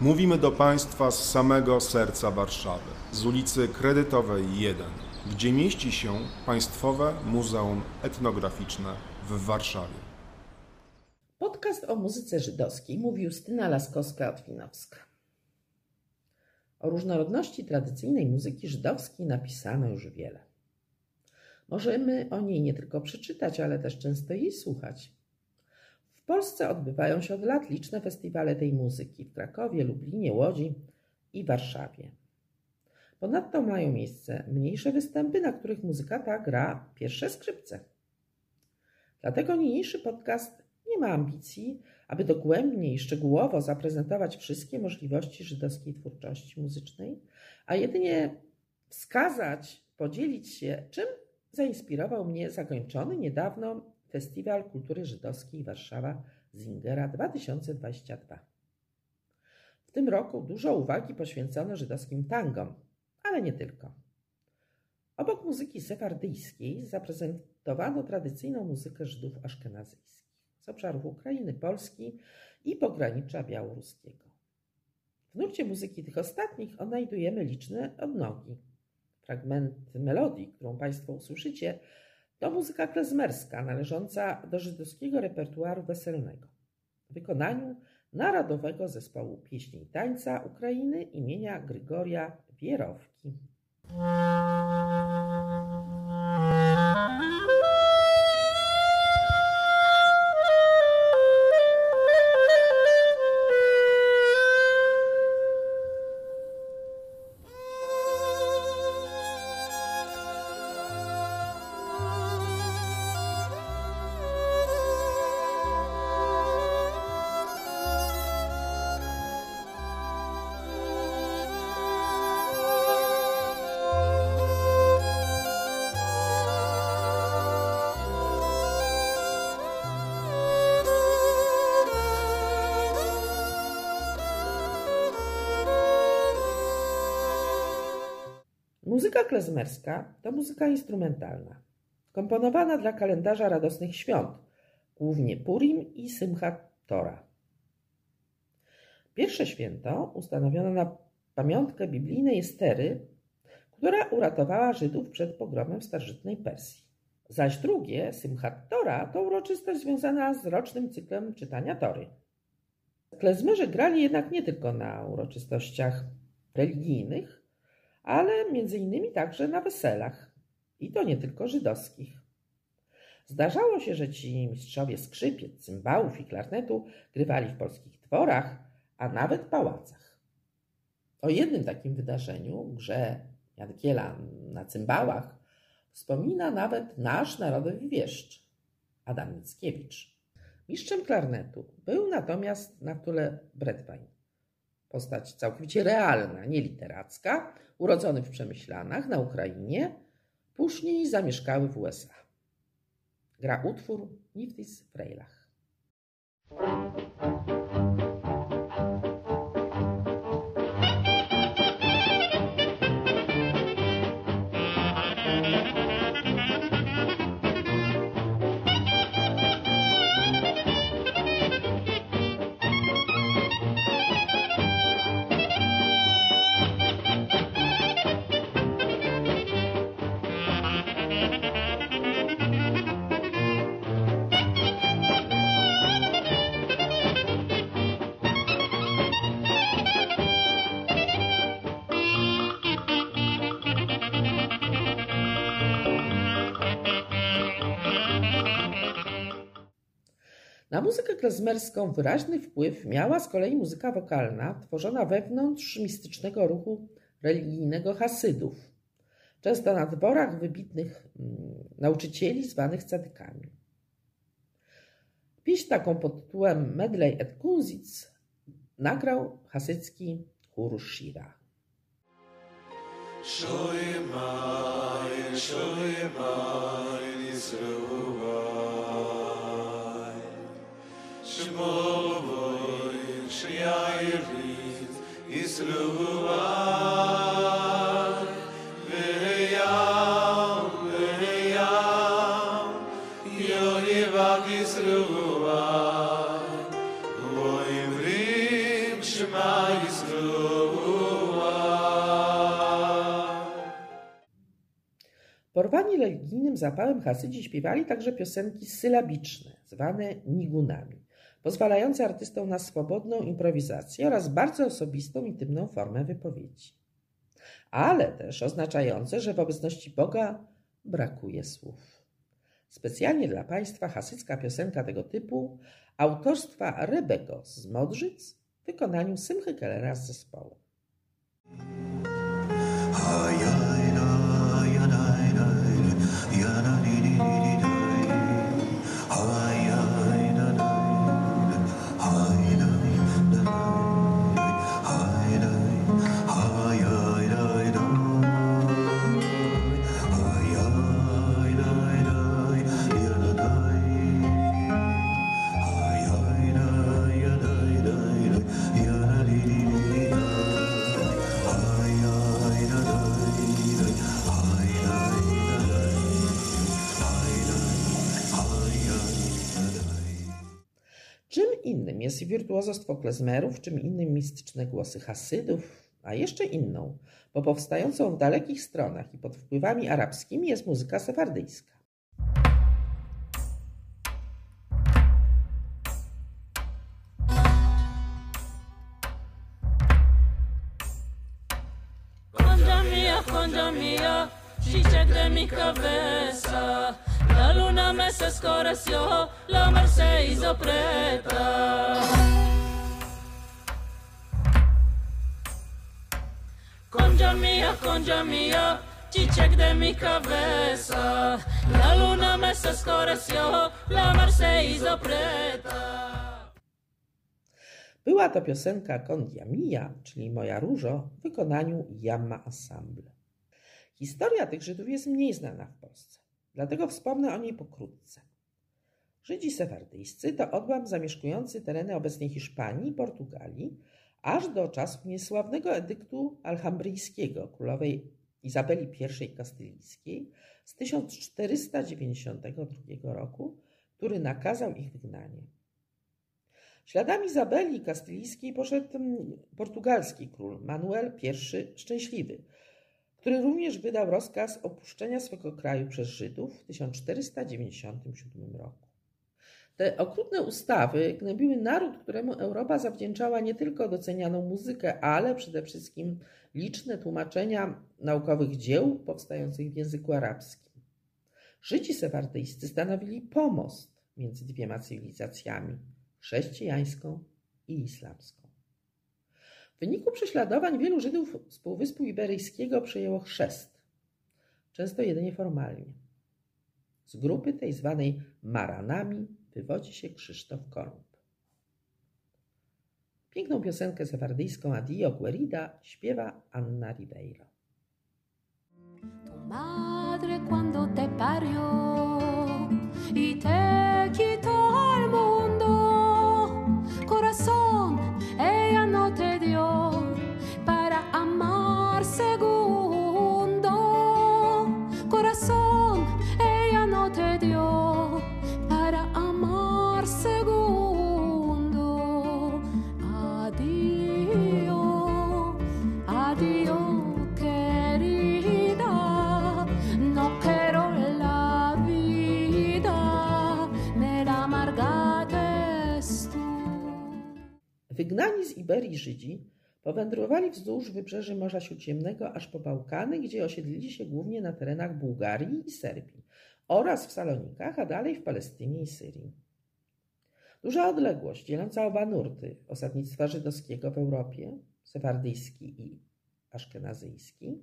Mówimy do Państwa z samego serca Warszawy, z ulicy Kredytowej 1, gdzie mieści się Państwowe Muzeum Etnograficzne w Warszawie. Podcast o muzyce żydowskiej mówi Justyna Laskowska-Otwinowska. O różnorodności tradycyjnej muzyki żydowskiej napisano już wiele. Możemy o niej nie tylko przeczytać, ale też często jej słuchać. W Polsce odbywają się od lat liczne festiwale tej muzyki w Krakowie, Lublinie, Łodzi i Warszawie. Ponadto mają miejsce mniejsze występy, na których muzyka ta gra pierwsze skrzypce. Dlatego niniejszy podcast nie ma ambicji, aby dogłębnie i szczegółowo zaprezentować wszystkie możliwości żydowskiej twórczości muzycznej, a jedynie wskazać, podzielić się, czym zainspirował mnie zakończony niedawno Festiwal Kultury Żydowskiej Warszawa Zingera 2022. W tym roku dużo uwagi poświęcono żydowskim tangom, ale nie tylko. Obok muzyki sefardyjskiej zaprezentowano tradycyjną muzykę Żydów aszkenazyjskich z obszarów Ukrainy, Polski i pogranicza białoruskiego. W nurcie muzyki tych ostatnich odnajdujemy liczne odnogi. Fragment melodii, którą Państwo usłyszycie, to muzyka klezmerska należąca do żydowskiego repertuaru weselnego w wykonaniu Narodowego Zespołu Pieśni i Tańca Ukrainy imienia Grygoria Wierowki. Muzyka klezmerska to muzyka instrumentalna, komponowana dla kalendarza radosnych świąt, głównie Purim i Simchat Tora. Pierwsze święto ustanowiono na pamiątkę biblijnej Estery, która uratowała Żydów przed pogromem starożytnej Persji. Zaś drugie, Simchat Tora, to uroczystość związana z rocznym cyklem czytania Tory. Klezmerzy grali jednak nie tylko na uroczystościach religijnych, ale między innymi także na weselach. I to nie tylko żydowskich. Zdarzało się, że ci mistrzowie skrzypiec, cymbałów i klarnetu grywali w polskich dworach, a nawet pałacach. O jednym takim wydarzeniu, grze Jadkiela na cymbałach, wspomina nawet nasz narodowy wieszcz, Adam Mickiewicz. Mistrzem klarnetu był natomiast Naftule Bredwain. Postać całkowicie realna, nie literacka, urodzony w Przemyślanach na Ukrainie, później zamieszkały w USA. Gra utwór Niftis Freilach. Na muzykę klezmerską wyraźny wpływ miała z kolei muzyka wokalna tworzona wewnątrz mistycznego ruchu religijnego Hasydów, często na dworach wybitnych nauczycieli zwanych cadykami. Pieśń taką pod tytułem Medley et Kunzitz nagrał hasycki chór Shira. Shoymain, shoymain, Yisroel. Porwani religijnym zapałem Hasydzi śpiewali także piosenki sylabiczne, zwane nigunami, pozwalające artystom na swobodną improwizację oraz bardzo osobistą, intymną formę wypowiedzi. Ale też oznaczające, że w obecności Boga brakuje słów. Specjalnie dla Państwa hasycka piosenka tego typu autorstwa Rebego z Modrzyc w wykonaniu Symchy Kellera z zespołu. Innym. Jest wirtuozostwo klezmerów, czym innym mistyczne głosy Hasydów, a jeszcze inną, bo powstającą w dalekich stronach i pod wpływami arabskimi jest muzyka sefardyjska. Congia mia, congia mia, La luna me se escureció, la mar se hizo preta. Congia mia, congia mia, cicec de mi cabeza. La luna me se escureció, la mar se hizo preta. Była to piosenka Kondia Mia, czyli Moja Różo, w wykonaniu Yamma Ensemble. Historia tych Żydów jest mniej znana w Polsce, dlatego wspomnę o niej pokrótce. Żydzi sefardyjscy to odłam zamieszkujący tereny obecnej Hiszpanii i Portugalii, aż do czasów niesławnego edyktu alhambryjskiego królowej Izabeli I Kastylijskiej z 1492 roku, który nakazał ich wygnanie. Śladami Izabeli Kastylijskiej poszedł mm, portugalski król Manuel I Szczęśliwy, który również wydał rozkaz opuszczenia swego kraju przez Żydów w 1497 roku. Te okrutne ustawy gnębiły naród, któremu Europa zawdzięczała nie tylko docenianą muzykę, ale przede wszystkim liczne tłumaczenia naukowych dzieł powstających w języku arabskim. Żydzi sefardyjscy stanowili pomost między dwiema cywilizacjami chrześcijańską i islamską. W wyniku prześladowań wielu Żydów z Półwyspu Iberyjskiego przyjęło chrzest, często jedynie formalnie. Z grupy tej zwanej Maranami wywodzi się Krzysztof Kolumb. Piękną piosenkę sefardyjską Adio Guerida śpiewa Anna Ribeiro. Tu madre cuando te parió y te quitó al mundo, corazón ella no te Iberii Żydzi powędrowali wzdłuż wybrzeży Morza Śródziemnego aż po Bałkany, gdzie osiedlili się głównie na terenach Bułgarii i Serbii oraz w Salonikach, a dalej w Palestynie i Syrii. Duża odległość dzieląca oba nurty osadnictwa żydowskiego w Europie, sefardyjski i aszkenazyjski,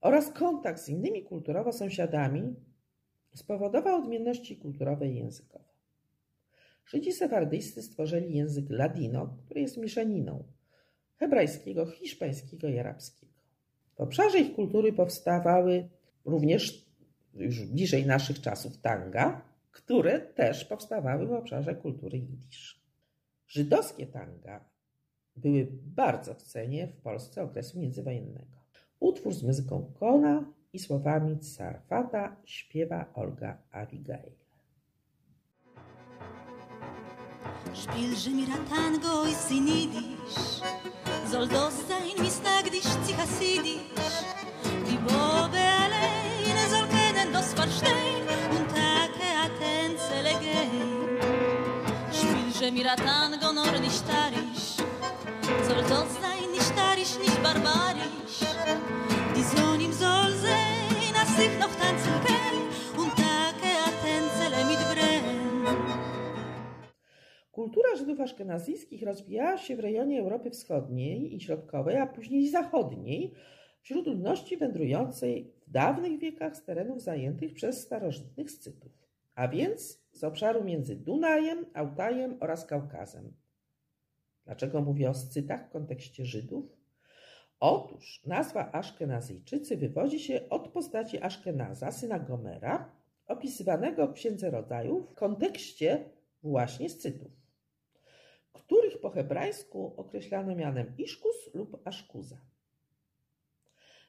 oraz kontakt z innymi kulturowo sąsiadami spowodował odmienności kulturowe i językowe. Żydzi sefardyjscy stworzyli język ladino, który jest mieszaniną hebrajskiego, hiszpańskiego i arabskiego. W obszarze ich kultury powstawały również już bliżej naszych czasów tanga, które też powstawały w obszarze kultury jidysz. Żydowskie tanga były bardzo w cenie w Polsce okresu międzywojennego. Utwór z muzyką Kona i słowami Sarfata śpiewa Olga Abigail. Spiel Jemira tango i sinidi soll das sein, wie stag dich sich hasidisch. Die Bobe alleine soll kennen das verstehen und tage a tänzele gehen. Spiel je mir a tango, nor nicht starisch. Soll das sein, nicht starisch, nicht barbarisch. Die Sonne soll sehen, als ich noch tanzen Żydów aszkenazyjskich rozwijała się w rejonie Europy Wschodniej i Środkowej, a później Zachodniej, wśród ludności wędrującej w dawnych wiekach z terenów zajętych przez starożytnych Scytów, a więc z obszaru między Dunajem, Altajem oraz Kaukazem. Dlaczego mówię o Scytach w kontekście Żydów? Otóż nazwa Aszkenazyjczycy wywodzi się od postaci Aszkenaza, syna Gomera, opisywanego w Księdze Rodzajów w kontekście właśnie Scytów, których po hebrajsku określano mianem Iszkus lub Aszkuza.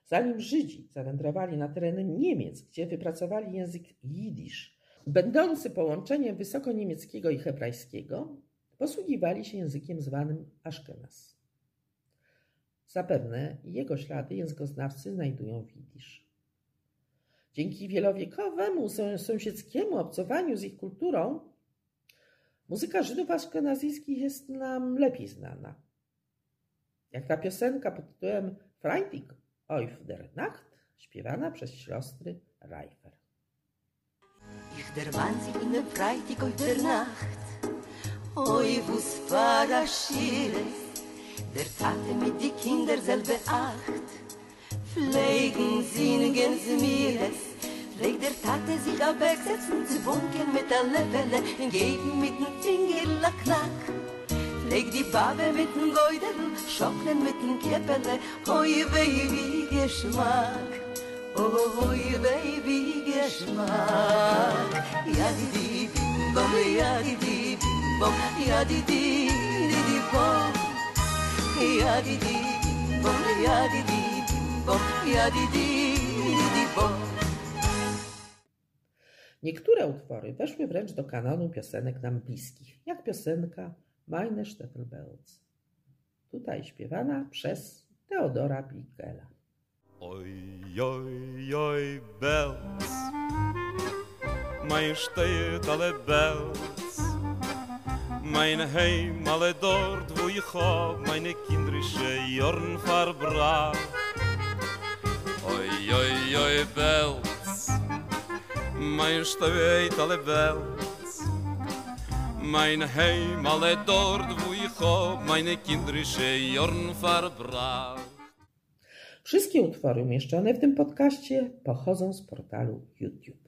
Zanim Żydzi zawędrowali na tereny Niemiec, gdzie wypracowali język jidysz, będący połączeniem wysokoniemieckiego i hebrajskiego, posługiwali się językiem zwanym Aszkenaz. Zapewne jego ślady językoznawcy znajdują w jidysz. Dzięki wielowiekowemu sąsiedzkiemu obcowaniu z ich kulturą, muzyka Żydów aszkenazyjskich jest nam lepiej znana. Jak ta piosenka pod tytułem Freitag auf der Nacht, śpiewana przez siostry Reifer. Ich der Wahnsinn in der Freitag und der Nacht. Oi, wo's fahrer Schieres, der Tate mit die Kinder selbe acht. Pflegen singen sie mir Leg der Tate sich da weg, setz zu bunkern mit der Lebele, in geben mit dem Tingirla Knack. Leg die Farbe mit dem Geudel, schocken mit dem Kippele, hoi wei wie Geschmack. Oh, hoi wei wie Geschmack. Ja, di di bimbo, ja, di di bimbo, ja, di di di di. ja di di di di bom. ja, di di di di ja di di bim bom, ja di di di di. Niektóre utwory weszły wręcz do kanonu piosenek nam bliskich, jak piosenka Meine Stettelbells, tutaj śpiewana przez Teodora Bigela. Oi, oi, oi, bells Mein steht alle bells. Mein Heim alle dort, wo ich hab Meine kindrische Jorn verbracht Oi, oi, oi, bells Mein steht alle bells Mein Heim alle dort, wo ich hab Meine kindrische Jorn verbracht Wszystkie utwory umieszczone w tym podcaście pochodzą z portalu YouTube.